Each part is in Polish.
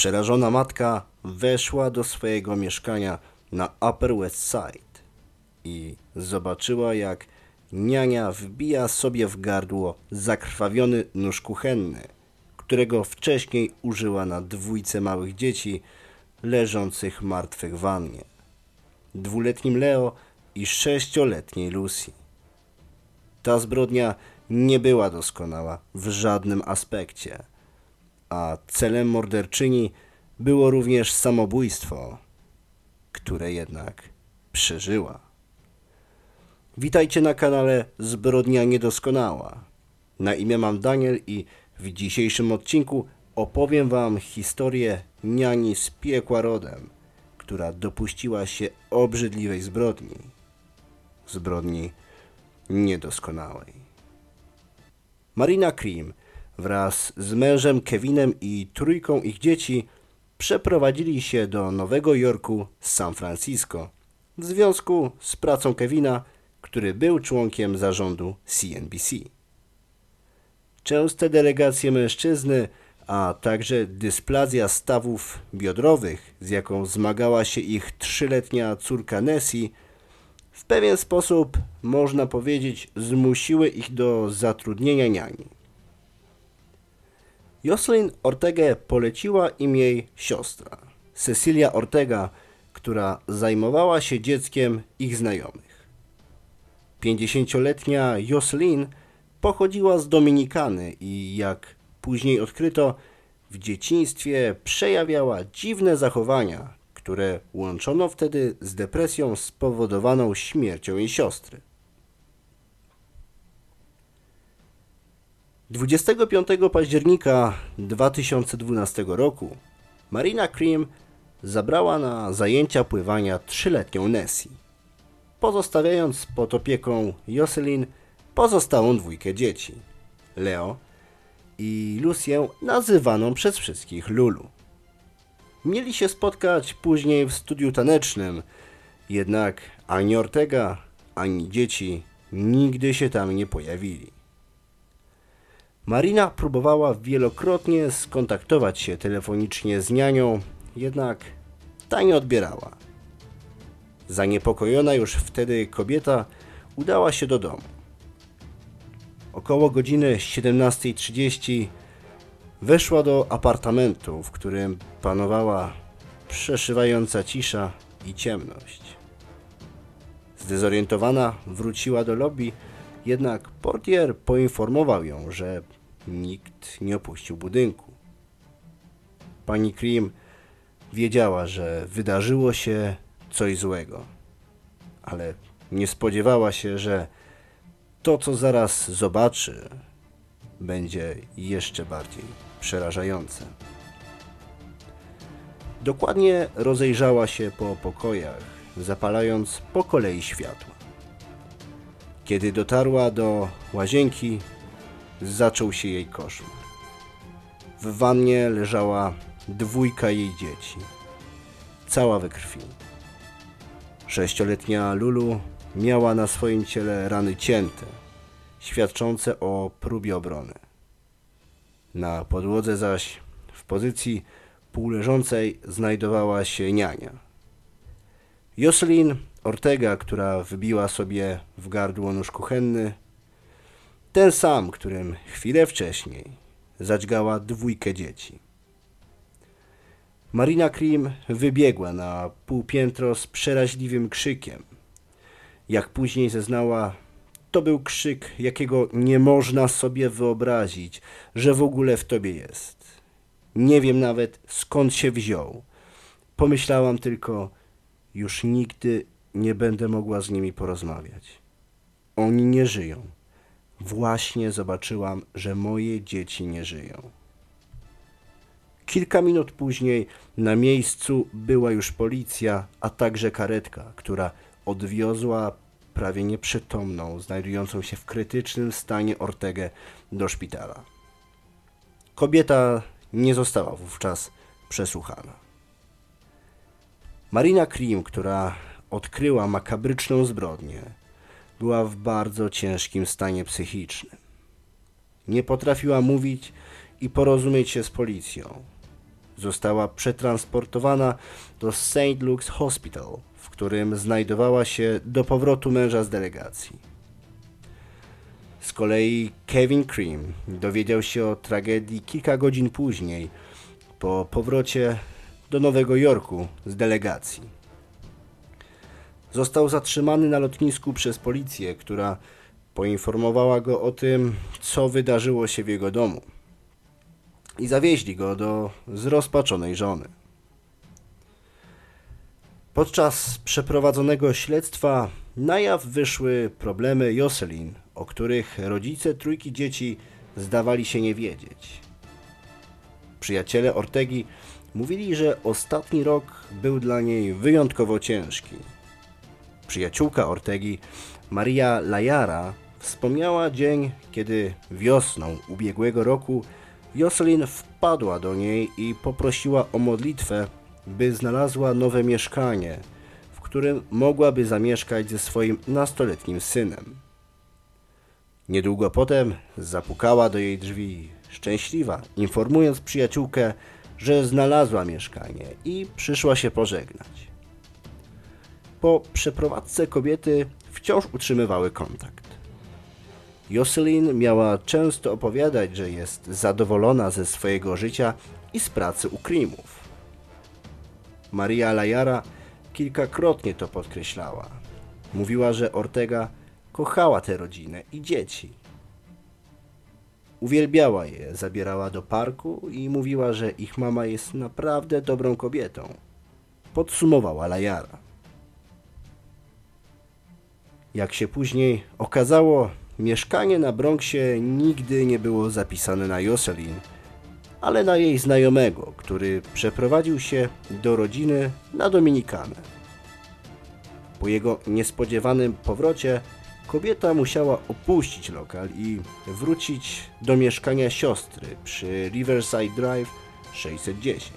Przerażona matka weszła do swojego mieszkania na Upper West Side i zobaczyła, jak niania wbija sobie w gardło zakrwawiony nóż kuchenny, którego wcześniej użyła na dwójce małych dzieci leżących martwych w wannie. Dwuletnim Leo i sześcioletniej Lucy. Ta zbrodnia nie była doskonała w żadnym aspekcie, a celem morderczyni było również samobójstwo, które jednak przeżyła. Witajcie na kanale Zbrodnia Niedoskonała. Na imię mam Daniel i w dzisiejszym odcinku opowiem Wam historię niani z piekła rodem, która dopuściła się obrzydliwej zbrodni. Zbrodni niedoskonałej. Marina Cream wraz z mężem Kevinem i trójką ich dzieci przeprowadzili się do Nowego Jorku z San Francisco w związku z pracą Kevina, który był członkiem zarządu CNBC. Częste delegacje mężczyzny, a także dysplazja stawów biodrowych, z jaką zmagała się ich trzyletnia córka Nessie, w pewien sposób, można powiedzieć, zmusiły ich do zatrudnienia niani. Jocelyn Ortegę poleciła im jej siostra, Cecilia Ortega, która zajmowała się dzieckiem ich znajomych. Pięćdziesięcioletnia Jocelyn pochodziła z Dominikany i, jak później odkryto, w dzieciństwie przejawiała dziwne zachowania, które łączono wtedy z depresją spowodowaną śmiercią jej siostry. 25 października 2012 roku Marina Cream zabrała na zajęcia pływania trzyletnią Nessie, pozostawiając pod opieką Jocelyn pozostałą dwójkę dzieci, Leo i Lucię nazywaną przez wszystkich Lulu. Mieli się spotkać później w studiu tanecznym, jednak ani Ortega, ani dzieci nigdy się tam nie pojawili. Marina próbowała wielokrotnie skontaktować się telefonicznie z nianią, jednak ta nie odbierała. Zaniepokojona już wtedy kobieta udała się do domu. Około godziny 17.30 weszła do apartamentu, w którym panowała przeszywająca cisza i ciemność. Zdezorientowana wróciła do lobby, jednak portier poinformował ją, że nikt nie opuścił budynku. Pani Cream wiedziała, że wydarzyło się coś złego, ale nie spodziewała się, że to, co zaraz zobaczy, będzie jeszcze bardziej przerażające. Dokładnie rozejrzała się po pokojach, zapalając po kolei światła. Kiedy dotarła do łazienki, zaczął się jej koszmar. W wannie leżała dwójka jej dzieci, cała we krwi. Sześcioletnia Lulu miała na swoim ciele rany cięte, świadczące o próbie obrony. Na podłodze zaś, w pozycji półleżącej, znajdowała się niania. Jocelyn Ortega, która wybiła sobie w gardło nóż kuchenny, ten sam, którym chwilę wcześniej zadźgała dwójkę dzieci. Marina Cream wybiegła na półpiętro z przeraźliwym krzykiem. Jak później zeznała, to był krzyk, jakiego nie można sobie wyobrazić, że w ogóle w tobie jest. Nie wiem nawet skąd się wziął. Pomyślałam tylko, już nigdy nie będę mogła z nimi porozmawiać. Oni nie żyją. Właśnie zobaczyłam, że moje dzieci nie żyją. Kilka minut później na miejscu była już policja, a także karetka, która odwiozła prawie nieprzytomną, znajdującą się w krytycznym stanie Ortegę do szpitala. Kobieta nie została wówczas przesłuchana. Marina Krim, która odkryła makabryczną zbrodnię, była w bardzo ciężkim stanie psychicznym. Nie potrafiła mówić i porozumieć się z policją. została przetransportowana do St. Luke's Hospital, w którym znajdowała się do powrotu męża z delegacji. Z kolei Kevin Cream dowiedział się o tragedii kilka godzin później, po powrocie do Nowego Jorku z delegacji. Został zatrzymany na lotnisku przez policję, która poinformowała go o tym, co wydarzyło się w jego domu. I zawieźli go do zrozpaczonej żony. Podczas przeprowadzonego śledztwa na jaw wyszły problemy Jocelyn, o których rodzice trójki dzieci zdawali się nie wiedzieć. Przyjaciele Ortegi mówili, że ostatni rok był dla niej wyjątkowo ciężki. Przyjaciółka Ortegi, Maria Lajara, wspomniała dzień, kiedy wiosną ubiegłego roku Jocelyn wpadła do niej i poprosiła o modlitwę, by znalazła nowe mieszkanie, w którym mogłaby zamieszkać ze swoim nastoletnim synem. Niedługo potem zapukała do jej drzwi szczęśliwa, informując przyjaciółkę, że znalazła mieszkanie i przyszła się pożegnać. Po przeprowadzce kobiety wciąż utrzymywały kontakt. Jocelyn miała często opowiadać, że jest zadowolona ze swojego życia i z pracy u Krimów. Maria Lajara kilkakrotnie to podkreślała. Mówiła, że Ortega kochała tę rodzinę i dzieci. Uwielbiała je, zabierała do parku i mówiła, że ich mama jest naprawdę dobrą kobietą. Podsumowała Lajara. Jak się później okazało, mieszkanie na Bronxie nigdy nie było zapisane na Jocelyn, ale na jej znajomego, który przeprowadził się do rodziny na Dominikanę. Po jego niespodziewanym powrocie kobieta musiała opuścić lokal i wrócić do mieszkania siostry przy Riverside Drive 610.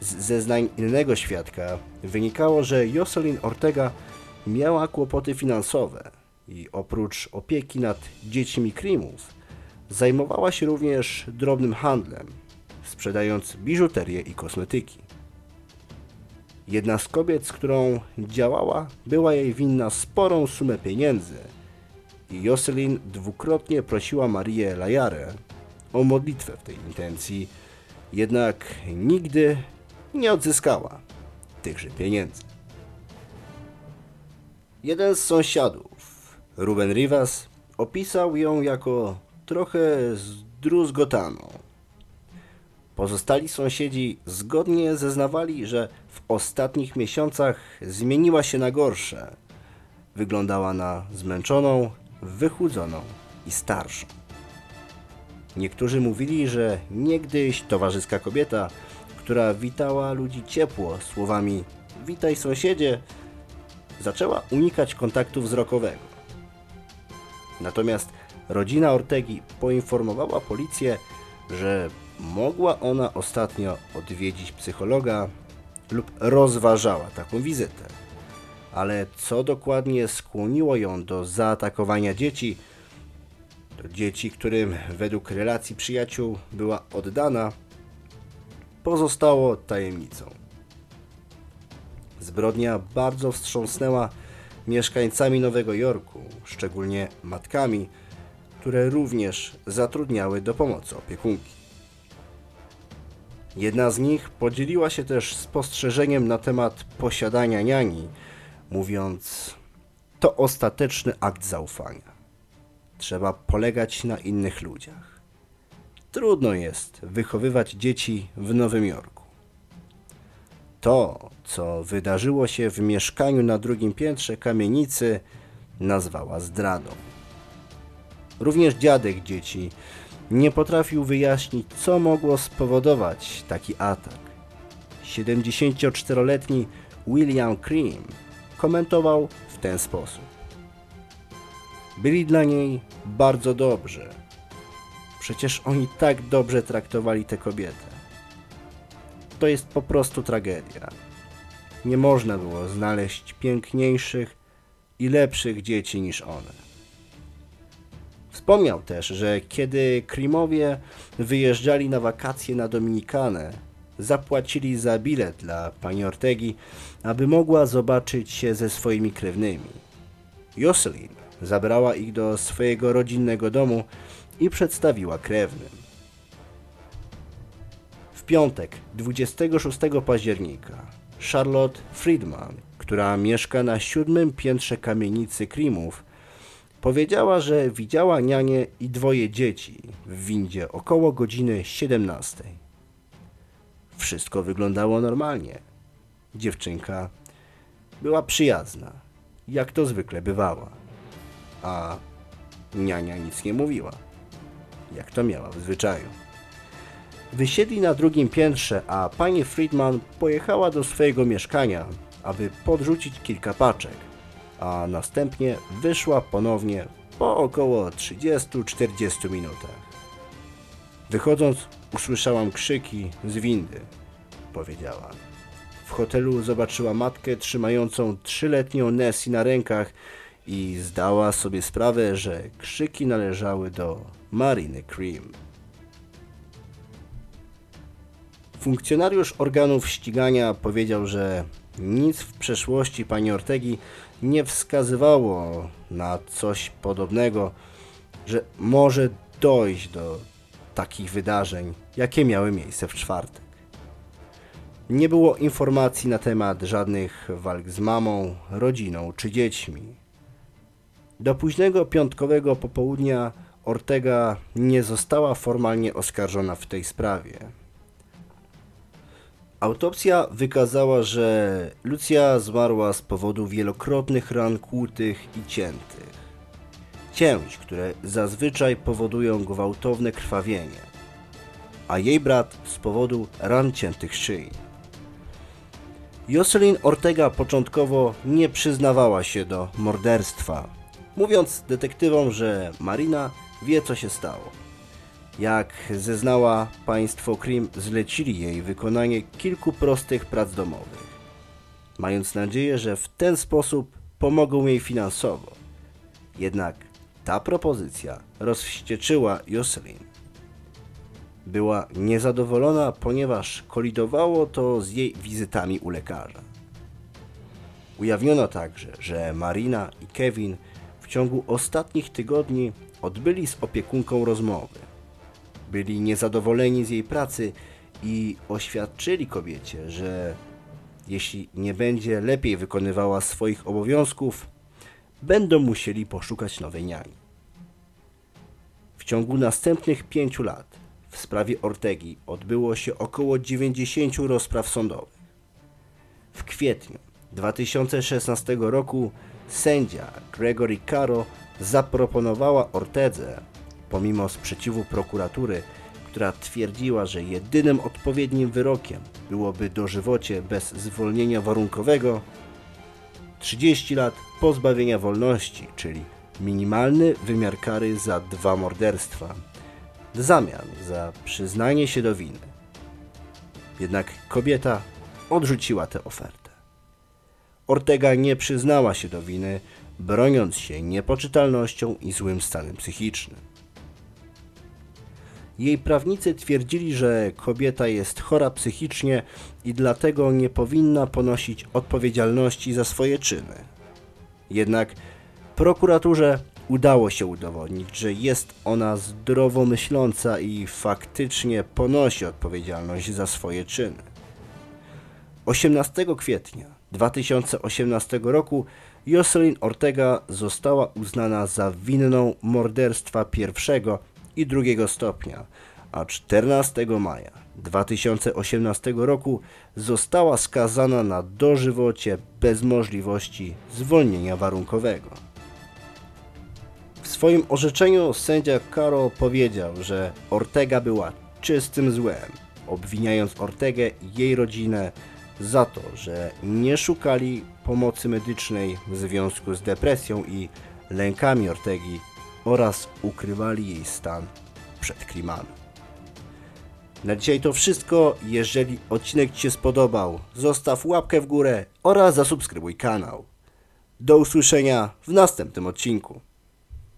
Z zeznań innego świadka wynikało, że Jocelyn Ortega miała kłopoty finansowe i oprócz opieki nad dziećmi Krimów zajmowała się również drobnym handlem, sprzedając biżuterię i kosmetyki. Jedna z kobiet, z którą działała, była jej winna sporą sumę pieniędzy i Jocelyn dwukrotnie prosiła Marię Lajarę o modlitwę w tej intencji, jednak nigdy nie odzyskała tychże pieniędzy. Jeden z sąsiadów, Ruben Rivas, opisał ją jako trochę zdruzgotaną. Pozostali sąsiedzi zgodnie zeznawali, że w ostatnich miesiącach zmieniła się na gorsze. Wyglądała na zmęczoną, wychudzoną i starszą. Niektórzy mówili, że niegdyś towarzyska kobieta, która witała ludzi ciepło słowami witaj sąsiedzie, zaczęła unikać kontaktu wzrokowego. Natomiast rodzina Ortegi poinformowała policję, że mogła ona ostatnio odwiedzić psychologa lub rozważała taką wizytę. Ale co dokładnie skłoniło ją do zaatakowania dzieci, to dzieci, którym według relacji przyjaciół była oddana, pozostało tajemnicą. Zbrodnia bardzo wstrząsnęła mieszkańcami Nowego Jorku, szczególnie matkami, które również zatrudniały do pomocy opiekunki. Jedna z nich podzieliła się też spostrzeżeniem na temat posiadania niani, mówiąc: To ostateczny akt zaufania. Trzeba polegać na innych ludziach. Trudno jest wychowywać dzieci w Nowym Jorku. To, co wydarzyło się w mieszkaniu na drugim piętrze kamienicy, nazwała zdradą. Również dziadek dzieci nie potrafił wyjaśnić, co mogło spowodować taki atak. 74-letni William Cream komentował w ten sposób. Byli dla niej bardzo dobrzy. Przecież oni tak dobrze traktowali tę kobietę. To jest po prostu tragedia. Nie można było znaleźć piękniejszych i lepszych dzieci niż one. Wspomniał też, że kiedy Krimowie wyjeżdżali na wakacje na Dominikanę, zapłacili za bilet dla pani Ortegi, aby mogła zobaczyć się ze swoimi krewnymi. Jocelyn zabrała ich do swojego rodzinnego domu i przedstawiła krewnym. W piątek, 26 października, Charlotte Friedman, która mieszka na siódmym piętrze kamienicy Krimów, powiedziała, że widziała nianię i dwoje dzieci w windzie około godziny 17. Wszystko wyglądało normalnie. Dziewczynka była przyjazna, jak to zwykle bywała, a niania nic nie mówiła, jak to miała w zwyczaju. Wysiedli na drugim piętrze, a pani Friedman pojechała do swojego mieszkania, aby podrzucić kilka paczek, a następnie wyszła ponownie po około 30-40 minutach. Wychodząc, usłyszałam krzyki z windy, powiedziała. W hotelu zobaczyła matkę trzymającą trzyletnią Nessie na rękach i zdała sobie sprawę, że krzyki należały do Mariny Cream. Funkcjonariusz organów ścigania powiedział, że nic w przeszłości pani Ortegi nie wskazywało na coś podobnego, że może dojść do takich wydarzeń, jakie miały miejsce w czwartek. Nie było informacji na temat żadnych walk z mamą, rodziną czy dziećmi. Do późnego piątkowego popołudnia Ortega nie została formalnie oskarżona w tej sprawie. Autopsja wykazała, że Lucja zmarła z powodu wielokrotnych ran kłutych i ciętych. Cięć, które zazwyczaj powodują gwałtowne krwawienie, a jej brat z powodu ran ciętych szyi. Jocelyn Ortega początkowo nie przyznawała się do morderstwa, mówiąc detektywom, że Marina wie co się stało. Jak zeznała państwo Krim, zlecili jej wykonanie kilku prostych prac domowych, mając nadzieję, że w ten sposób pomogą jej finansowo. Jednak ta propozycja rozwścieczyła Jocelyn. Była niezadowolona, ponieważ kolidowało to z jej wizytami u lekarza. Ujawniono także, że Marina i Kevin w ciągu ostatnich tygodni odbyli z opiekunką rozmowy byli niezadowoleni z jej pracy i oświadczyli kobiecie, że jeśli nie będzie lepiej wykonywała swoich obowiązków, będą musieli poszukać nowej niani. W ciągu następnych pięciu lat w sprawie Ortegi odbyło się około 90 rozpraw sądowych. W kwietniu 2016 roku sędzia Gregory Caro zaproponowała Ortedze pomimo sprzeciwu prokuratury, która twierdziła, że jedynym odpowiednim wyrokiem byłoby dożywocie bez zwolnienia warunkowego, 30 lat pozbawienia wolności, czyli minimalny wymiar kary za dwa morderstwa, w zamian za przyznanie się do winy. Jednak kobieta odrzuciła tę ofertę. Ortega nie przyznała się do winy, broniąc się niepoczytalnością i złym stanem psychicznym. Jej prawnicy twierdzili, że kobieta jest chora psychicznie i dlatego nie powinna ponosić odpowiedzialności za swoje czyny. Jednak prokuraturze udało się udowodnić, że jest ona zdrowo myśląca i faktycznie ponosi odpowiedzialność za swoje czyny. 18 kwietnia 2018 roku Jocelyn Ortega została uznana za winną morderstwa pierwszego i drugiego stopnia, a 14 maja 2018 roku została skazana na dożywocie bez możliwości zwolnienia warunkowego. W swoim orzeczeniu sędzia Caro powiedział, że Ortega była czystym złem, obwiniając Ortegę i jej rodzinę za to, że nie szukali pomocy medycznej w związku z depresją i lękami Ortegi oraz ukrywali jej stan przed klimami. Na dzisiaj to wszystko. Jeżeli odcinek Ci się spodobał, zostaw łapkę w górę oraz zasubskrybuj kanał. Do usłyszenia w następnym odcinku.